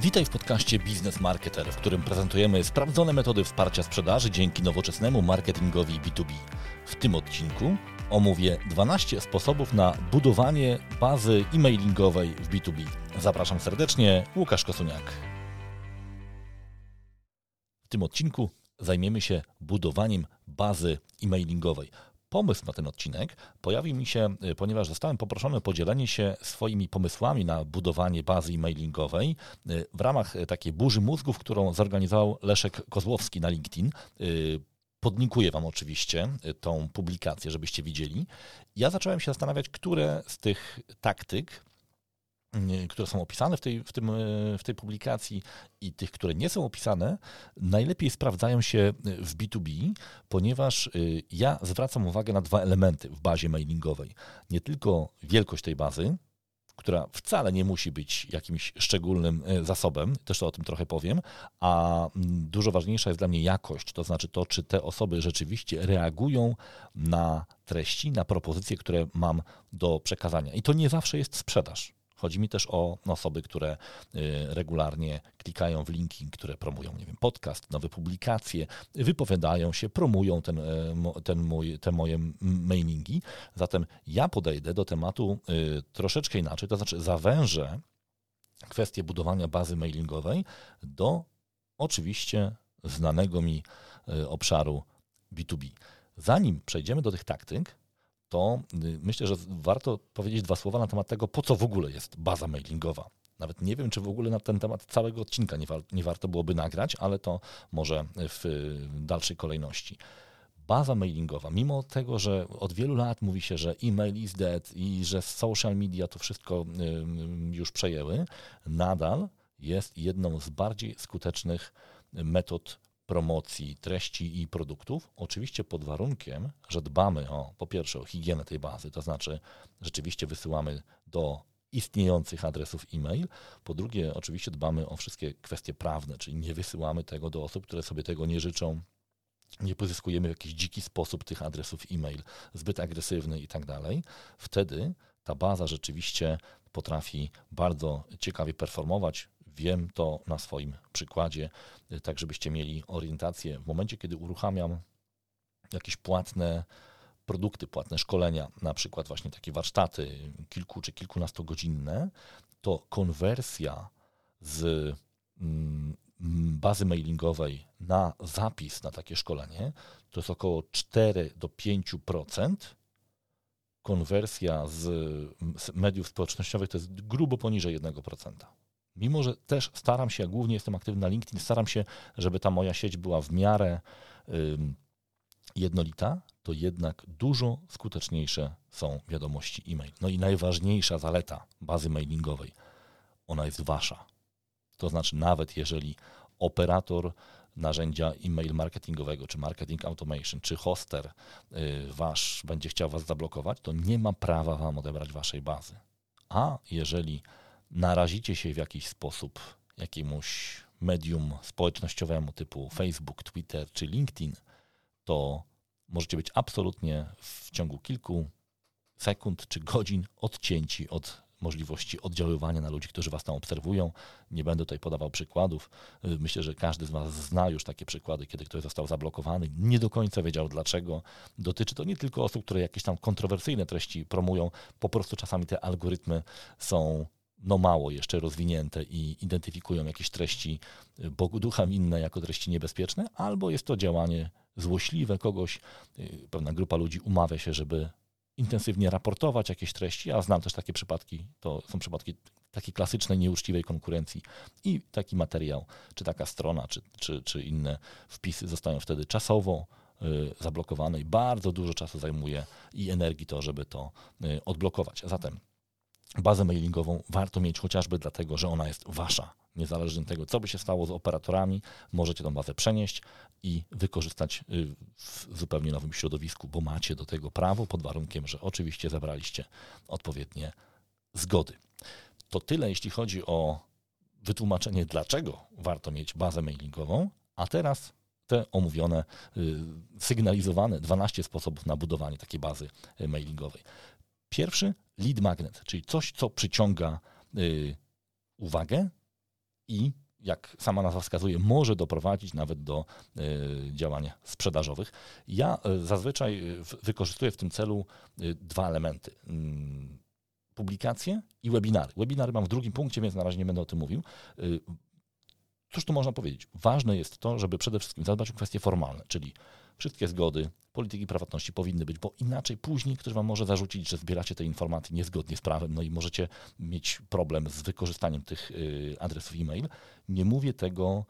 Witaj w podcaście Biznes Marketer, w którym prezentujemy sprawdzone metody wsparcia sprzedaży dzięki nowoczesnemu marketingowi B2B. W tym odcinku omówię 12 sposobów na budowanie bazy e-mailingowej w B2B. Zapraszam serdecznie, Łukasz Kosuniak. W tym odcinku zajmiemy się budowaniem bazy e-mailingowej. Pomysł na ten odcinek pojawił mi się, y, ponieważ zostałem poproszony o podzielenie się swoimi pomysłami na budowanie bazy e-mailingowej y, w ramach y, takiej burzy mózgów, którą zorganizował Leszek Kozłowski na LinkedIn. Podlinkuję Wam oczywiście tą publikację, żebyście widzieli. Ja zacząłem się zastanawiać, które z tych taktyk które są opisane w tej, w, tym, w tej publikacji i tych, które nie są opisane, najlepiej sprawdzają się w B2B, ponieważ y, ja zwracam uwagę na dwa elementy w bazie mailingowej. Nie tylko wielkość tej bazy, która wcale nie musi być jakimś szczególnym y, zasobem, też to o tym trochę powiem, a mm, dużo ważniejsza jest dla mnie jakość, to znaczy to, czy te osoby rzeczywiście reagują na treści, na propozycje, które mam do przekazania. I to nie zawsze jest sprzedaż. Chodzi mi też o osoby, które y, regularnie klikają w linki, które promują, nie wiem, podcast, nowe publikacje, wypowiadają się, promują ten, e, ten mój, te moje mailingi. Zatem ja podejdę do tematu y, troszeczkę inaczej, to znaczy zawężę kwestię budowania bazy mailingowej do oczywiście znanego mi y, obszaru B2B. Zanim przejdziemy do tych taktyk, to y, myślę, że warto powiedzieć dwa słowa na temat tego, po co w ogóle jest baza mailingowa. Nawet nie wiem, czy w ogóle na ten temat całego odcinka nie, wa nie warto byłoby nagrać, ale to może w dalszej kolejności. Baza mailingowa, mimo tego, że od wielu lat mówi się, że e-mail is dead i że social media to wszystko już przejęły, nadal jest jedną z bardziej skutecznych metod promocji treści i produktów, oczywiście pod warunkiem, że dbamy o, po pierwsze, o higienę tej bazy, to znaczy rzeczywiście wysyłamy do istniejących adresów e-mail. Po drugie, oczywiście dbamy o wszystkie kwestie prawne, czyli nie wysyłamy tego do osób, które sobie tego nie życzą, nie pozyskujemy w jakiś dziki sposób tych adresów e-mail, zbyt agresywny i tak dalej. Wtedy ta baza rzeczywiście potrafi bardzo ciekawie performować, Wiem to na swoim przykładzie, tak żebyście mieli orientację. W momencie, kiedy uruchamiam jakieś płatne produkty, płatne szkolenia, na przykład właśnie takie warsztaty kilku czy kilkunastogodzinne, to konwersja z mm, bazy mailingowej na zapis na takie szkolenie to jest około 4 do 5%. Konwersja z mediów społecznościowych to jest grubo poniżej 1% mimo że też staram się, głównie jestem aktywny na LinkedIn, staram się, żeby ta moja sieć była w miarę jednolita, to jednak dużo skuteczniejsze są wiadomości e-mail. No i najważniejsza zaleta bazy mailingowej, ona jest wasza. To znaczy, nawet jeżeli operator narzędzia e-mail marketingowego, czy marketing automation, czy hoster y, wasz będzie chciał was zablokować, to nie ma prawa wam odebrać waszej bazy. A jeżeli narazicie się w jakiś sposób jakiemuś medium społecznościowemu typu Facebook, Twitter czy LinkedIn, to możecie być absolutnie w ciągu kilku sekund czy godzin odcięci od możliwości oddziaływania na ludzi, którzy Was tam obserwują. Nie będę tutaj podawał przykładów. Myślę, że każdy z Was zna już takie przykłady, kiedy ktoś został zablokowany, nie do końca wiedział dlaczego. Dotyczy to nie tylko osób, które jakieś tam kontrowersyjne treści promują, po prostu czasami te algorytmy są no mało jeszcze rozwinięte i identyfikują jakieś treści y, Bogu ducha inne jako treści niebezpieczne, albo jest to działanie złośliwe kogoś, y, pewna grupa ludzi umawia się, żeby intensywnie raportować jakieś treści, a znam też takie przypadki, to są przypadki takiej klasycznej, nieuczciwej konkurencji i taki materiał, czy taka strona, czy, czy, czy inne wpisy zostają wtedy czasowo y, zablokowane i bardzo dużo czasu zajmuje i energii to, żeby to odblokować. Zatem bazę mailingową warto mieć chociażby dlatego, że ona jest wasza. Niezależnie od tego, co by się stało z operatorami, możecie tą bazę przenieść i wykorzystać y, w zupełnie nowym środowisku, bo macie do tego prawo pod warunkiem, że oczywiście zebraliście odpowiednie zgody. To tyle, jeśli chodzi o wytłumaczenie, dlaczego warto mieć bazę mailingową, a teraz te omówione, y, sygnalizowane 12 sposobów na budowanie takiej bazy y, mailingowej. Pierwszy lead magnet, czyli coś, co przyciąga y, uwagę i jak sama nazwa wskazuje, może doprowadzić nawet do y, działań sprzedażowych. Ja y, zazwyczaj wykorzystuję w tym celu y, dwa elementy. Mm, publikacje i webinary. Webinary mam w drugim punkcie, więc na razie nie będę o tym mówił. Cóż tu można powiedzieć? Ważne jest to, żeby przede wszystkim zadbać o kwestie formalne, czyli wszystkie zgody, polityki prywatności powinny być, bo inaczej później ktoś wam może zarzucić, że zbieracie te informacje niezgodnie z prawem, no i możecie mieć problem z wykorzystaniem tych y, adresów e-mail. Nie mówię tego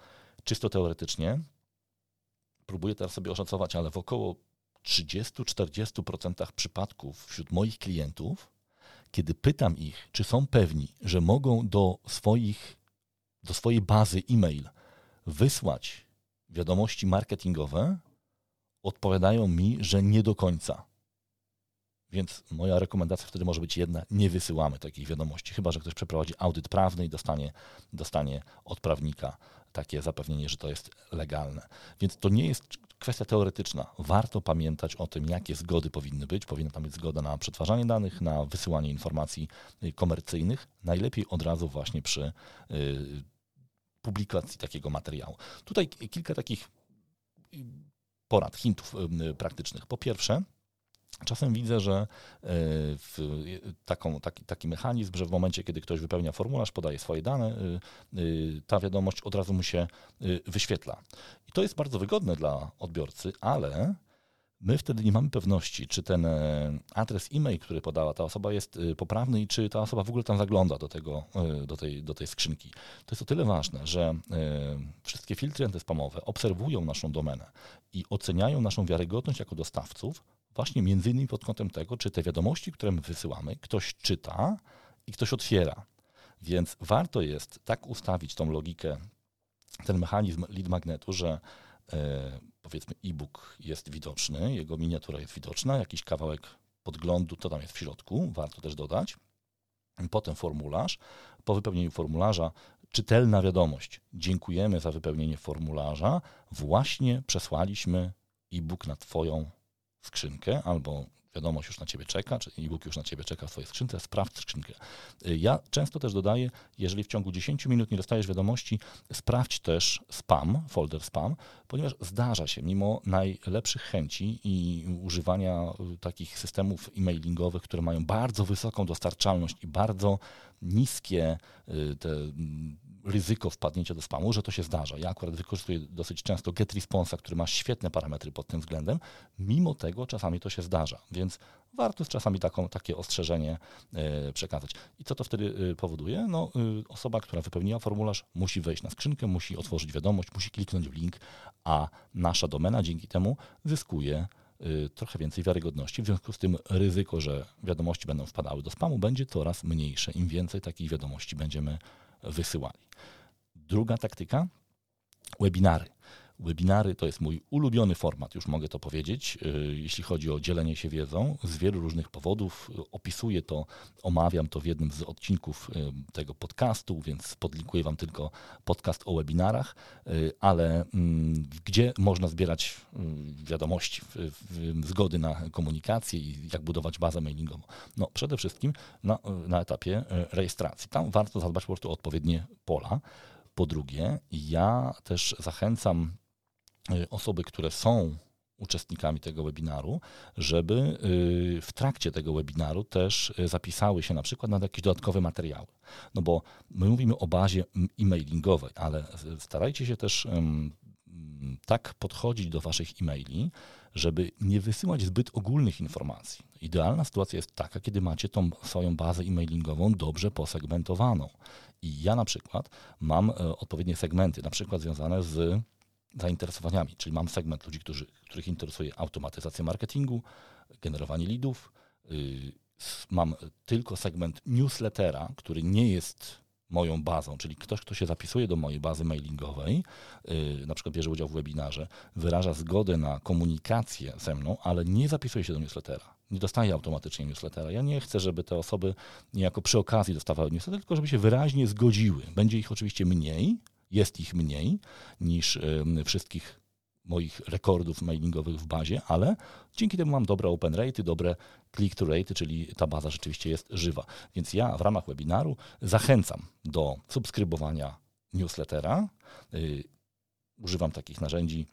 czysto teoretycznie. Próbuję teraz sobie oszacować, ale w około 30-40% przypadków wśród moich klientów, kiedy pytam ich, czy są pewni, że mogą do swoich, do swojej bazy e-mail wysłać wiadomości marketingowe, odpowiadają mi, że nie do końca. Więc moja rekomendacja wtedy może być jedna: nie wysyłamy takich wiadomości, chyba że ktoś przeprowadzi audyt prawny i dostanie, dostanie od prawnika takie zapewnienie, że to jest legalne. Więc to nie jest kwestia teoretyczna. Warto pamiętać o tym, jakie zgody powinny być. Powinna tam być zgoda na przetwarzanie danych, na wysyłanie informacji komercyjnych. Najlepiej od razu właśnie przy y, publikacji takiego materiału. Tutaj kilka takich porad, hintów praktycznych. Po pierwsze, Czasem widzę, że e, taką, taki, taki, mechanizm, że w momencie, kiedy ktoś wypełnia formularz, podaje swoje dane, y, y, ta wiadomość od razu mu się y, wyświetla. I to jest bardzo wygodne dla odbiorcy, ale My wtedy nie mamy pewności, czy ten e, adres e-mail, który podała ta osoba jest e, poprawny i czy ta osoba w ogóle tam zagląda do, tego, e, do, tej, do tej skrzynki. To jest o tyle ważne, że wszystkie filtry antyspamowe obserwują naszą domenę i oceniają naszą wiarygodność jako dostawców właśnie między innymi pod kątem tego, czy te wiadomości, które my wysyłamy, ktoś czyta i ktoś otwiera. Więc warto jest tak ustawić tą logikę, ten mechanizm lead magnetu, że powiedzmy e-book jest widoczny, jego miniatura jest widoczna, jakiś kawałek podglądu, to tam jest w środku, warto też dodać. Potem formularz. Po wypełnieniu formularza czytelna wiadomość. Dziękujemy za wypełnienie formularza. Właśnie przesłaliśmy e-book na Twoją skrzynkę albo wiadomość już na ciebie czeka, czy e-book już na ciebie czeka w swojej skrzynce, sprawdź skrzynkę. Y, ja często też dodaję, jeżeli w ciągu 10 minut nie dostajesz wiadomości, sprawdź też spam, folder spam, ponieważ zdarza się, mimo najlepszych chęci i używania y, takich systemów e-mailingowych, które mają bardzo wysoką dostarczalność i bardzo niskie y, te mm, ryzyko wpadnięcia do spamu, że to się zdarza. Ja akurat wykorzystuję dosyć często GetResponse'a, który ma świetne parametry pod tym względem. Mimo tego czasami to się zdarza, więc warto czasami taką, takie ostrzeżenie e, przekazać. I co to wtedy e, powoduje? No, e, osoba, która wypełniła formularz, musi wejść na skrzynkę, musi otworzyć wiadomość, musi kliknąć w link, a nasza domena dzięki temu zyskuje trochę więcej wiarygodności. W związku z tym ryzyko, że wiadomości będą wpadały do spamu, będzie coraz mniejsze. Im więcej takich wiadomości będziemy wysyłali. Druga taktyka webinary. Webinary to jest mój ulubiony format, już mogę to powiedzieć, y, jeśli chodzi o dzielenie się wiedzą z wielu różnych powodów. Opisuję to, omawiam to w jednym z odcinków y, tego podcastu, więc podlinkuję Wam tylko podcast o webinarach, y, ale mm, gdzie można zbierać wiadomości, zgody na komunikację i jak budować bazę mailingową? No przede wszystkim na, na etapie rejestracji. Tam warto zadbać po prostu o odpowiednie pola. Po drugie, ja też zachęcam y, osoby, które są uczestnikami tego webinaru, żeby y, w trakcie tego webinaru też y, zapisały się na przykład na jakieś dodatkowe materiały. No bo my mówimy o bazie e-mailingowej, ale starajcie się też tak podchodzić do waszych e-maili, żeby nie wysyłać zbyt ogólnych informacji. Idealna sytuacja jest taka, kiedy macie tą swoją bazę e-mailingową dobrze posegmentowaną. I ja na przykład mam odpowiednie segmenty, na przykład związane z zainteresowaniami, czyli mam segment ludzi, którzy, których interesuje automatyzacja marketingu, generowanie leadów, y, mam tylko segment newslettera, który nie jest moją bazą, czyli ktoś, kto się zapisuje do mojej bazy mailingowej, yy, na przykład bierze udział w webinarze, wyraża zgodę na komunikację ze mną, ale nie zapisuje się do newslettera. Nie dostaje automatycznie newslettera. Ja nie chcę, żeby te osoby niejako przy okazji dostawały newsletter, tylko żeby się wyraźnie zgodziły. Będzie ich oczywiście mniej, jest ich mniej niż wszystkich moich rekordów mailingowych w bazie, ale dzięki temu mam dobre open rate, dobre click-through rate, czyli ta baza rzeczywiście jest żywa. Więc ja w ramach webinaru zachęcam do subskrybowania newslettera. Używam takich narzędzi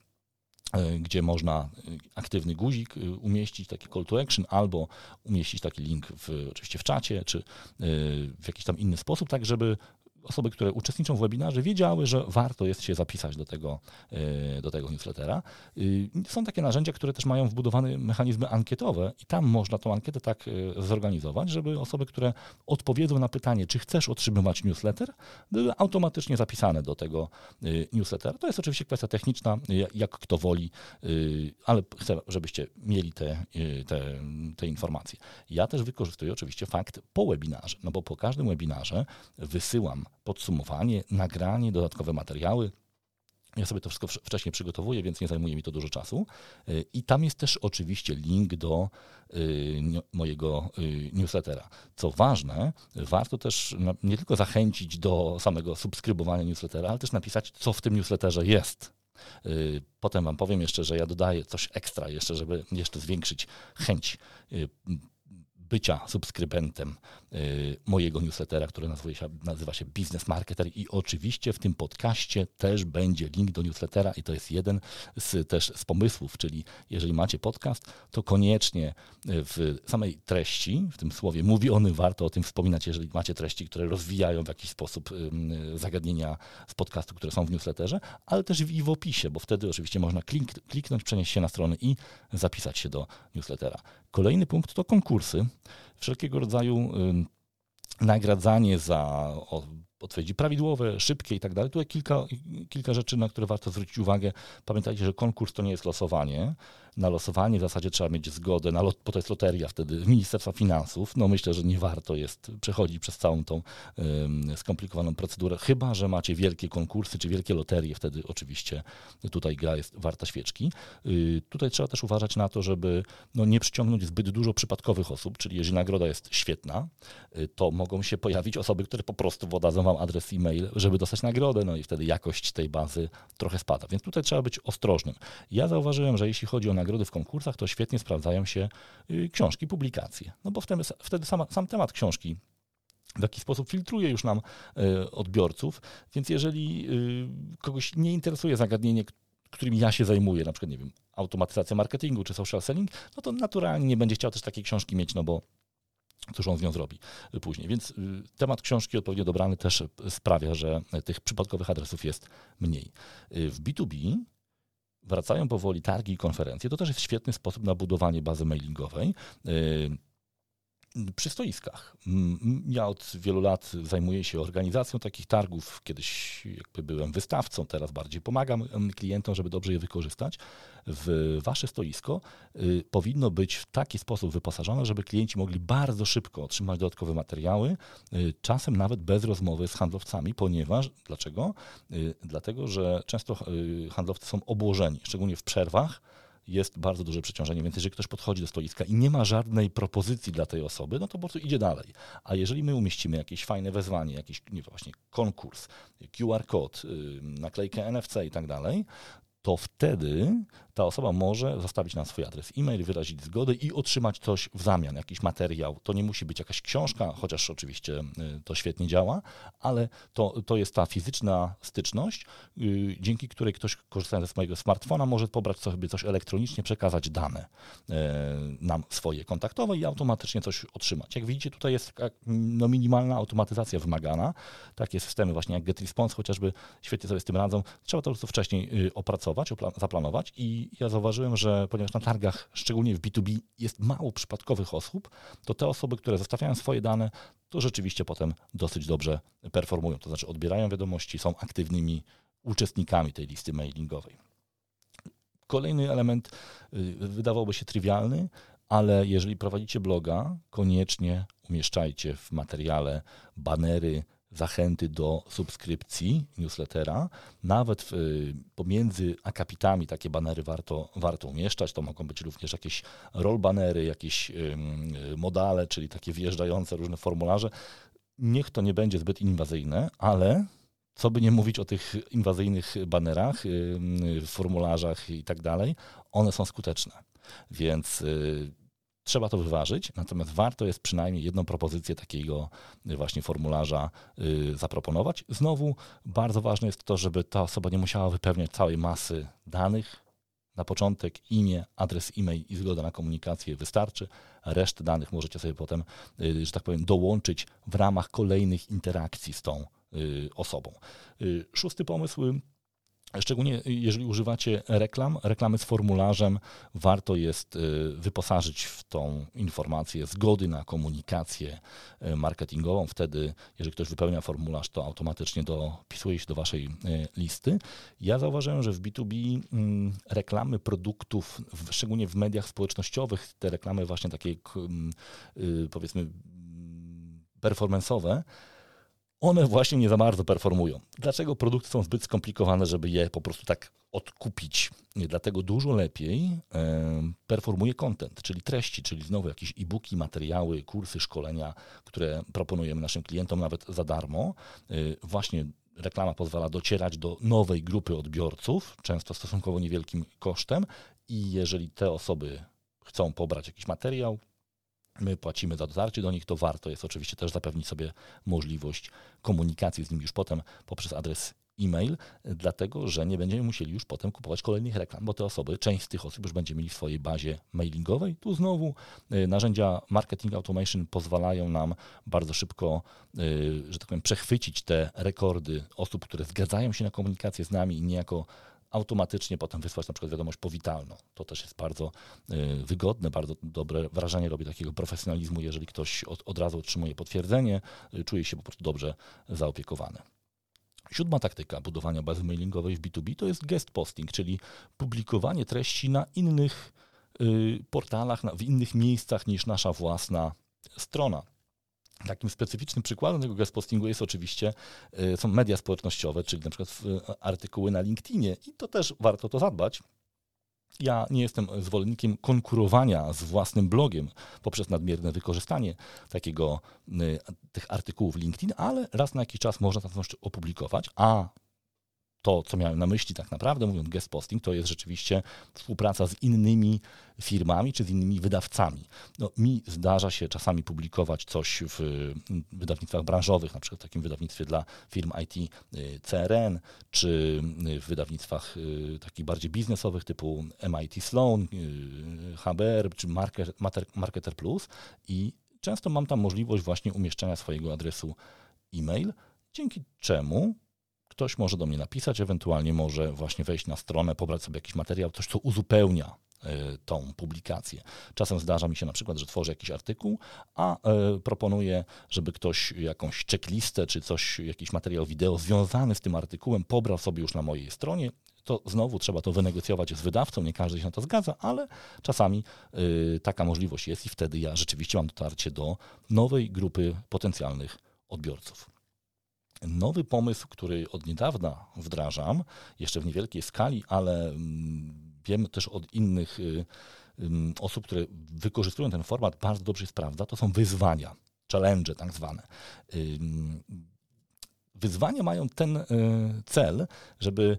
gdzie można aktywny guzik umieścić, taki call to action, albo umieścić taki link w, oczywiście w czacie, czy w jakiś tam inny sposób, tak żeby osoby, które uczestniczą w webinarze, wiedziały, że warto jest się zapisać do tego, e, do tego newslettera. Y, są takie narzędzia, które też mają wbudowane mechanizmy ankietowe i tam można tą ankietę tak e, zorganizować, żeby osoby, które odpowiedzą na pytanie, czy chcesz otrzymywać newsletter, były automatycznie zapisane do tego e, newslettera. To jest oczywiście kwestia techniczna, jak kto woli, ale chcę, żebyście mieli te, te, te informacje. Ja też wykorzystuję oczywiście fakt po webinarze, no bo po każdym webinarze wysyłam podsumowanie, nagranie, dodatkowe materiały. Ja sobie to wszystko wcześniej przygotowuję, więc nie zajmuje mi to dużo czasu. Y, I tam jest też oczywiście link do y, mojego y, newslettera. Co ważne, warto też nie tylko zachęcić do samego subskrybowania newslettera, ale też napisać, co w tym newsletterze jest. Potem Wam powiem jeszcze, że ja dodaję coś ekstra jeszcze, żeby jeszcze zwiększyć chęć bycia subskrybentem y, mojego newslettera, który nazywa się, nazywa się Business Marketer i oczywiście w tym podcaście też będzie link do newslettera i to jest jeden z też z pomysłów, czyli jeżeli macie podcast, to koniecznie w samej treści, w tym słowie mówiony, warto o tym wspominać, jeżeli macie treści, które rozwijają w jakiś sposób zagadnienia z podcastu, które są w newsletterze, ale też i w opisie, bo wtedy oczywiście można klik, kliknąć, przenieść się na stronę i zapisać się do newslettera. Kolejny punkt to konkursy. Wszelkiego rodzaju nagradzanie za odpowiedzi prawidłowe, szybkie i tak dalej. Tutaj kilka, kilka rzeczy, na które warto zwrócić uwagę. Pamiętajcie, że konkurs to nie jest losowanie na losowanie w zasadzie trzeba mieć zgodę, na lot, bo to jest loteria wtedy Ministerstwa Finansów. No myślę, że nie warto jest przechodzić przez całą tą skomplikowaną procedurę, chyba że macie wielkie konkursy czy wielkie loterie, wtedy oczywiście tutaj gra jest warta świeczki. Y, tutaj trzeba też uważać na to, żeby no, nie przyciągnąć zbyt dużo przypadkowych osób, czyli jeżeli nagroda jest świetna, y, to mogą się pojawić osoby, które po prostu podadzą wam adres e-mail, żeby dostać nagrodę, no i wtedy jakość tej bazy trochę spada. Więc tutaj trzeba być ostrożnym. Ja zauważyłem, że jeśli chodzi o nagrody w konkursach, to świetnie sprawdzają się y, książki, publikacje. No bo wtedy, wtedy sam, sam temat książki w jaki sposób filtruje już nam y, odbiorców. Więc jeżeli y, kogoś nie interesuje zagadnienie, którym ja się zajmuję, na przykład, nie wiem, automatyzacja marketingu czy social selling, no to naturalnie nie będzie chciał też takiej książki mieć, no bo cóż on z nią zrobi później. Więc temat książki odpowiednio dobrany też sprawia, że tych przypadkowych adresów jest mniej. W B2B wracają powoli targi i konferencje. To też jest świetny sposób na budowanie bazy mailingowej. Przy stoiskach. Ja od wielu lat zajmuję się organizacją takich targów. Kiedyś jakby byłem wystawcą, teraz bardziej pomagam klientom, żeby dobrze je wykorzystać. W wasze stoisko y, powinno być w taki sposób wyposażone, żeby klienci mogli bardzo szybko otrzymać dodatkowe materiały, y, czasem nawet bez rozmowy z handlowcami, ponieważ dlaczego? Y, dlatego, że często handlowcy są obłożeni, szczególnie w przerwach jest bardzo duże przeciążenie, więc jeżeli ktoś podchodzi do stoiska i nie ma żadnej propozycji dla tej osoby, no to po prostu idzie dalej. A jeżeli my umieścimy jakieś fajne wezwanie, jakiś nie właśnie konkurs, QR kod, naklejkę NFC i tak dalej, to wtedy ta osoba może zostawić nam swój adres e-mail, wyrazić zgodę i otrzymać coś w zamian, jakiś materiał. To nie musi być jakaś książka, chociaż oczywiście y, to świetnie działa, ale to, to jest ta fizyczna styczność, y, dzięki której ktoś korzystając ze swojego smartfona może pobrać sobie coś elektronicznie, przekazać dane y, nam swoje kontaktowe i automatycznie coś otrzymać. Jak widzicie, tutaj jest no, minimalna automatyzacja wymagana. Takie systemy właśnie jak GetResponse chociażby świetnie sobie z tym radzą. Trzeba to po prostu wcześniej opracować, zaplanować i ja zauważyłem, że ponieważ na targach, szczególnie w B2B, jest mało przypadkowych osób, to te osoby, które zostawiają swoje dane, to rzeczywiście potem dosyć dobrze performują. To znaczy odbierają wiadomości, są aktywnymi uczestnikami tej listy mailingowej. Kolejny element y, wydawałby się trywialny, ale jeżeli prowadzicie bloga, koniecznie umieszczajcie w materiale banery, zachęty do subskrypcji newslettera. Nawet y, pomiędzy akapitami takie banery warto, warto umieszczać. To mogą być również jakieś roll banery, jakieś modale, czyli takie wjeżdżające różne formularze. Niech to nie będzie zbyt inwazyjne, ale co by nie mówić o tych inwazyjnych banerach, formularzach i tak dalej, one są skuteczne. Więc y, trzeba to wyważyć, natomiast warto jest przynajmniej jedną propozycję takiego właśnie formularza y, zaproponować. Znowu bardzo ważne jest to, żeby ta osoba nie musiała wypełniać całej masy danych. Na początek imię, adres e-mail i zgoda na komunikację wystarczy. Resztę danych możecie sobie potem, y, że tak powiem, dołączyć w ramach kolejnych interakcji z tą y, osobą. Szósty pomysł Szczególnie jeżeli używacie reklam, reklamy z formularzem, warto jest y, wyposażyć w tą informację zgody na komunikację y, marketingową. Wtedy, jeżeli ktoś wypełnia formularz, to automatycznie dopisuje się do waszej y, listy. Ja zauważyłem, że w B2B mm, reklamy produktów, szczególnie w mediach społecznościowych, te reklamy właśnie takie mm, powiedzmy mm, performanceowe, one właśnie nie za bardzo performują. Dlaczego produkty są zbyt skomplikowane, żeby je po prostu tak odkupić? Dlatego dużo lepiej e, performuje content, czyli treści, czyli znowu jakieś e-booki, materiały, kursy, szkolenia, które proponujemy naszym klientom nawet za darmo. E, właśnie reklama pozwala docierać do nowej grupy odbiorców, często stosunkowo niewielkim kosztem i jeżeli te osoby chcą pobrać jakiś materiał, my płacimy za dotarcie do nich, to warto jest oczywiście też zapewnić sobie możliwość komunikacji z nimi już potem poprzez adres e-mail, dlatego że nie będziemy musieli już potem kupować kolejnych reklam, bo te osoby, część z tych osób już będzie mieli w swojej bazie mailingowej. Tu znowu y, narzędzia marketing automation pozwalają nam bardzo szybko, y, że tak powiem, przechwycić te rekordy osób, które zgadzają się na komunikację z nami i niejako automatycznie potem wysłać na przykład wiadomość powitalną. To też jest bardzo y, wygodne, bardzo dobre wrażenie robi takiego profesjonalizmu, jeżeli ktoś od, od razu otrzymuje potwierdzenie, y, czuje się po prostu dobrze zaopiekowany. Siódma taktyka budowania bazy mailingowej w B2B to jest guest posting, czyli publikowanie treści na innych y, portalach, w innych miejscach niż nasza własna strona. Takim specyficznym przykładem tego guest postingu jest oczywiście, y, są media społecznościowe, czyli na przykład y, artykuły na LinkedInie i to też warto to zadbać. Ja nie jestem zwolennikiem konkurowania z własnym blogiem poprzez nadmierne wykorzystanie takiego, y, tych artykułów LinkedIn, ale raz na jakiś czas można tam coś opublikować, a to, co miałem na myśli tak naprawdę, mówiąc guest posting, to jest rzeczywiście współpraca z innymi firmami czy z innymi wydawcami. No, mi zdarza się czasami publikować coś w wydawnictwach branżowych, na przykład w takim wydawnictwie dla firm IT y, CRN, czy w wydawnictwach y, takich bardziej biznesowych typu MIT Sloan, y, HBR czy Marketer Plus i często mam tam możliwość właśnie umieszczenia swojego adresu e-mail, dzięki czemu Ktoś może do mnie napisać, ewentualnie może właśnie wejść na stronę, pobrać sobie jakiś materiał, coś, co uzupełnia e, tą publikację. Czasem zdarza mi się na przykład, że tworzę jakiś artykuł, a e, proponuję, żeby ktoś jakąś checklistę czy coś, jakiś materiał wideo związany z tym artykułem pobrał sobie już na mojej stronie. To znowu trzeba to wynegocjować z wydawcą, nie każdy się na to zgadza, ale czasami y, taka możliwość jest i wtedy ja rzeczywiście mam dotarcie do nowej grupy potencjalnych odbiorców nowy pomysł, który od niedawna wdrażam, jeszcze w niewielkiej skali, ale mm, wiem też od innych y, osób, które wykorzystują ten format, bardzo dobrze się sprawdza, to są wyzwania, challenge tak zwane. Wyzwania mają ten y, cel, żeby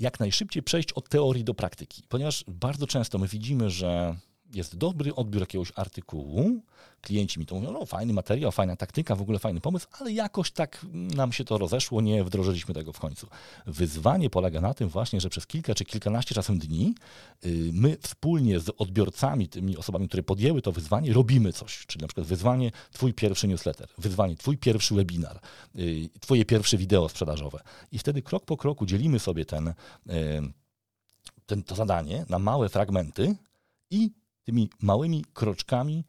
jak najszybciej przejść od teorii do praktyki, ponieważ bardzo często my widzimy, że jest dobry odbiór jakiegoś artykułu, klienci mi to mówią, no fajny materiał, fajna taktyka, w ogóle fajny pomysł, ale jakoś tak nam się to rozeszło, nie wdrożyliśmy tego w końcu. Wyzwanie polega na tym właśnie, że przez kilka czy kilkanaście czasem dni y, my wspólnie z odbiorcami, tymi osobami, które podjęły to wyzwanie, robimy coś. Czyli na przykład wyzwanie twój pierwszy newsletter, wyzwanie twój pierwszy webinar, y, twoje pierwsze wideo sprzedażowe. I wtedy krok po kroku dzielimy sobie ten, y, ten, to zadanie na małe fragmenty i tymi małymi kroczkami,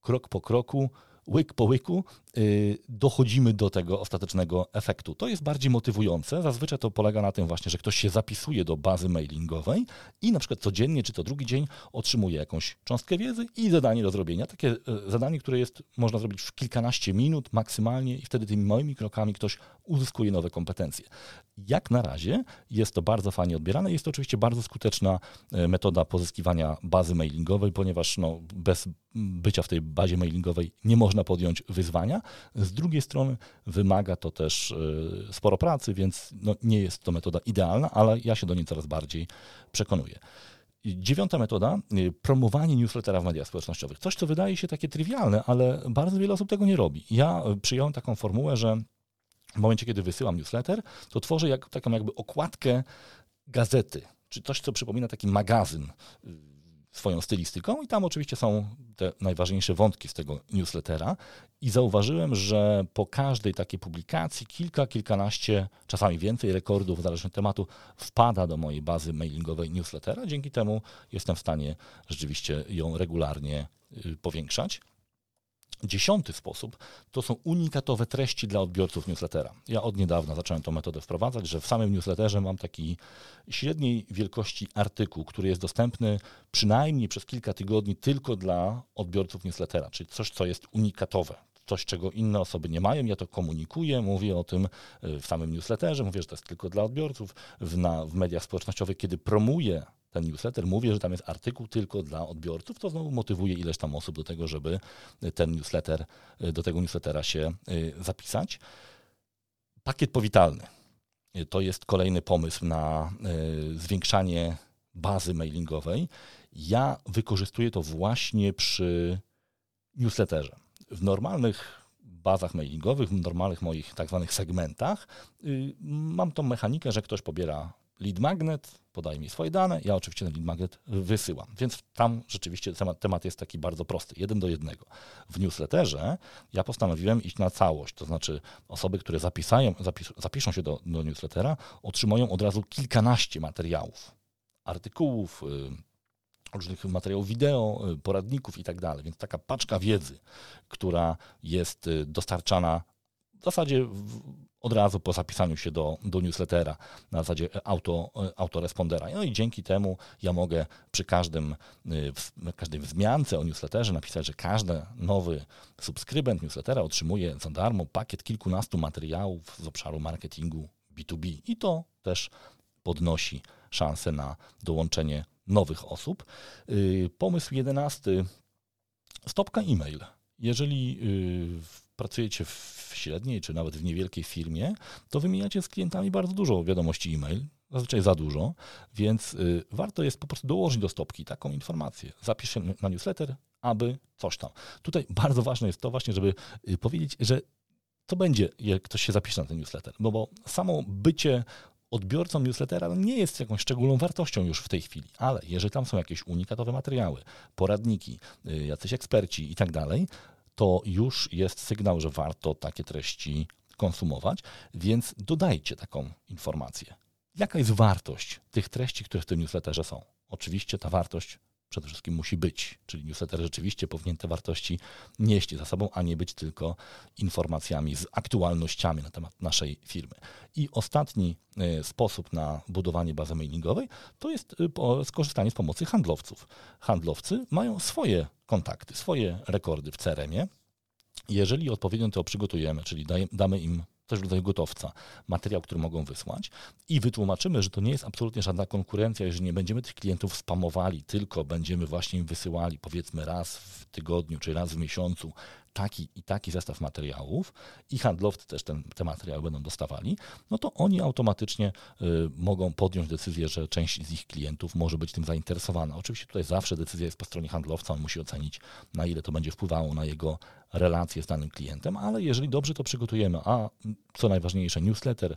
krok po kroku, łyk po łyku y, dochodzimy do tego ostatecznego efektu. To jest bardziej motywujące. Zazwyczaj to polega na tym właśnie, że ktoś się zapisuje do bazy mailingowej i na przykład codziennie czy to drugi dzień otrzymuje jakąś cząstkę wiedzy i zadanie do zrobienia. Takie y, zadanie, które jest można zrobić w kilkanaście minut maksymalnie i wtedy tymi małymi krokami ktoś uzyskuje nowe kompetencje. Jak na razie jest to bardzo fajnie odbierane. Jest to oczywiście bardzo skuteczna y, metoda pozyskiwania bazy mailingowej, ponieważ no, bez bycia w tej bazie mailingowej nie można podjąć wyzwania. Z drugiej strony wymaga to też y, sporo pracy, więc no nie jest to metoda idealna, ale ja się do niej coraz bardziej przekonuję. Dziewiąta metoda, promowanie newslettera w mediach społecznościowych. Coś, co wydaje się takie trywialne, ale bardzo wiele osób tego nie robi. Ja przyjąłem taką formułę, że w momencie, kiedy wysyłam newsletter, to tworzę jak, taką jakby okładkę gazety, czy coś, co przypomina taki magazyn swoją stylistyką i tam oczywiście są te najważniejsze wątki z tego newslettera i zauważyłem, że po każdej takiej publikacji kilka, kilkanaście, czasami więcej rekordów, zależnie od tematu, wpada do mojej bazy mailingowej newslettera. Dzięki temu jestem w stanie rzeczywiście ją regularnie y, powiększać. Dziesiąty sposób to są unikatowe treści dla odbiorców newslettera. Ja od niedawna zacząłem tę metodę wprowadzać, że w samym newsletterze mam taki średniej wielkości artykuł, który jest dostępny przynajmniej przez kilka tygodni tylko dla odbiorców newslettera, czyli coś, co jest unikatowe. Coś, czego inne osoby nie mają, ja to komunikuję, mówię o tym y, w samym newsletterze, mówię, że to jest tylko dla odbiorców. W, na, w mediach społecznościowych, kiedy promuję ten newsletter, mówię, że tam jest artykuł tylko dla odbiorców, to znowu motywuje ileś tam osób do tego, żeby ten newsletter, do tego newslettera się y, zapisać. Pakiet powitalny. To jest kolejny pomysł na y, zwiększanie bazy mailingowej. Ja wykorzystuję to właśnie przy newsletterze. W normalnych bazach mailingowych, w normalnych moich tak zwanych segmentach y, mam tą mechanikę, że ktoś pobiera lead magnet, podaje mi swoje dane, ja oczywiście ten lead magnet wysyłam. Więc tam rzeczywiście temat, temat jest taki bardzo prosty, jeden do jednego. W newsletterze ja postanowiłem iść na całość, to znaczy osoby, które zapisają, zapis, zapiszą się do, do newslettera, otrzymają od razu kilkanaście materiałów, artykułów, y, różnych materiałów wideo, y, poradników i tak dalej. Więc taka paczka wiedzy, która jest y, dostarczana w zasadzie od razu po zapisaniu się do, do newslettera na zasadzie auto, autorespondera. No i dzięki temu ja mogę przy każdym, w każdej wzmiance o newsletterze napisać, że każdy nowy subskrybent newslettera otrzymuje za darmo pakiet kilkunastu materiałów z obszaru marketingu B2B. I to też podnosi szansę na dołączenie nowych osób. Y, pomysł jedenasty. Stopka e-mail. Jeżeli y, pracujecie w średniej czy nawet w niewielkiej firmie, to wymieniacie z klientami bardzo dużo wiadomości e-mail, zazwyczaj za dużo, więc y, warto jest po prostu dołożyć do stopki taką informację. Zapisz się na newsletter, aby coś tam. Tutaj bardzo ważne jest to właśnie, żeby y, powiedzieć, że co będzie, jak ktoś się zapisze na ten newsletter, bo, bo samo bycie odbiorcą newslettera nie jest jakąś szczególną wartością już w tej chwili, ale jeżeli tam są jakieś unikatowe materiały, poradniki, y, jacyś eksperci i tak dalej, to już jest sygnał, że warto takie treści konsumować, więc dodajcie taką informację. Jaka jest wartość tych treści, które w tym newsletterze są? Oczywiście ta wartość przede wszystkim musi być, czyli newsletter rzeczywiście powinien te wartości nieść za sobą, a nie być tylko informacjami z aktualnościami na temat naszej firmy. I ostatni e, sposób na budowanie bazy mailingowej to jest e, skorzystanie z pomocy handlowców. Handlowcy mają swoje kontakty, swoje rekordy w CRM-ie. Jeżeli odpowiednio to przygotujemy, czyli damy im coś w rodzaju gotowca, materiał, który mogą wysłać. I wytłumaczymy, że to nie jest absolutnie żadna konkurencja, jeżeli nie będziemy tych klientów spamowali, tylko będziemy właśnie im wysyłali powiedzmy raz w tygodniu czy raz w miesiącu taki i taki zestaw materiałów i handlowcy też ten, te materiały będą dostawali, no to oni automatycznie y, mogą podjąć decyzję, że część z ich klientów może być tym zainteresowana. Oczywiście tutaj zawsze decyzja jest po stronie handlowca, on musi ocenić, na ile to będzie wpływało na jego relacje z danym klientem, ale jeżeli dobrze to przygotujemy, a co najważniejsze, newsletter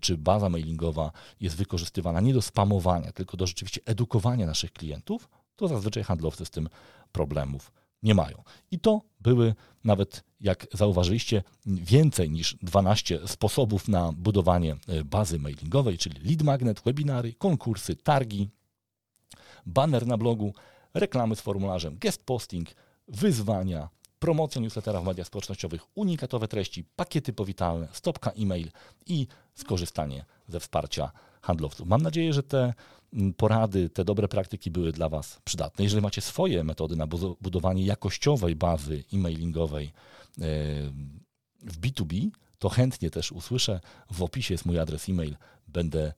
czy baza mailingowa jest wykorzystywana nie do spamowania, tylko do rzeczywiście edukowania naszych klientów, to zazwyczaj handlowcy z tym problemów nie mają. I to były nawet, jak zauważyliście, więcej niż 12 sposobów na budowanie e, bazy mailingowej, czyli lead magnet, webinary, konkursy, targi, banner na blogu, reklamy z formularzem, guest posting, wyzwania, promocja newslettera w mediach społecznościowych, unikatowe treści, pakiety powitalne, stopka e-mail i skorzystanie ze wsparcia handlowców. Mam nadzieję, że te mm, porady, te dobre praktyki były dla Was przydatne. Jeżeli macie swoje metody na budowanie jakościowej bazy e-mailingowej w B2B, to chętnie też usłyszę. W opisie jest mój adres e-mail. Będę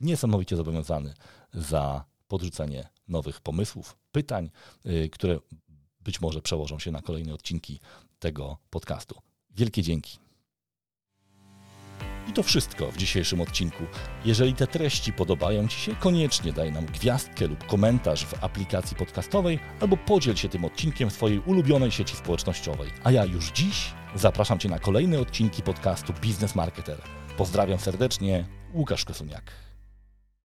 niesamowicie zobowiązany za podrzucenie nowych pomysłów, pytań, e, które być może przełożą się na kolejne odcinki tego podcastu. Wielkie dzięki. I to wszystko w dzisiejszym odcinku. Jeżeli te treści podobają Ci się, koniecznie daj nam gwiazdkę lub komentarz w aplikacji podcastowej albo podziel się tym odcinkiem w swojej ulubionej sieci społecznościowej. A ja już dziś zapraszam Cię na kolejne odcinki podcastu Biznes Marketer. Pozdrawiam serdecznie, Łukasz Kosuniak.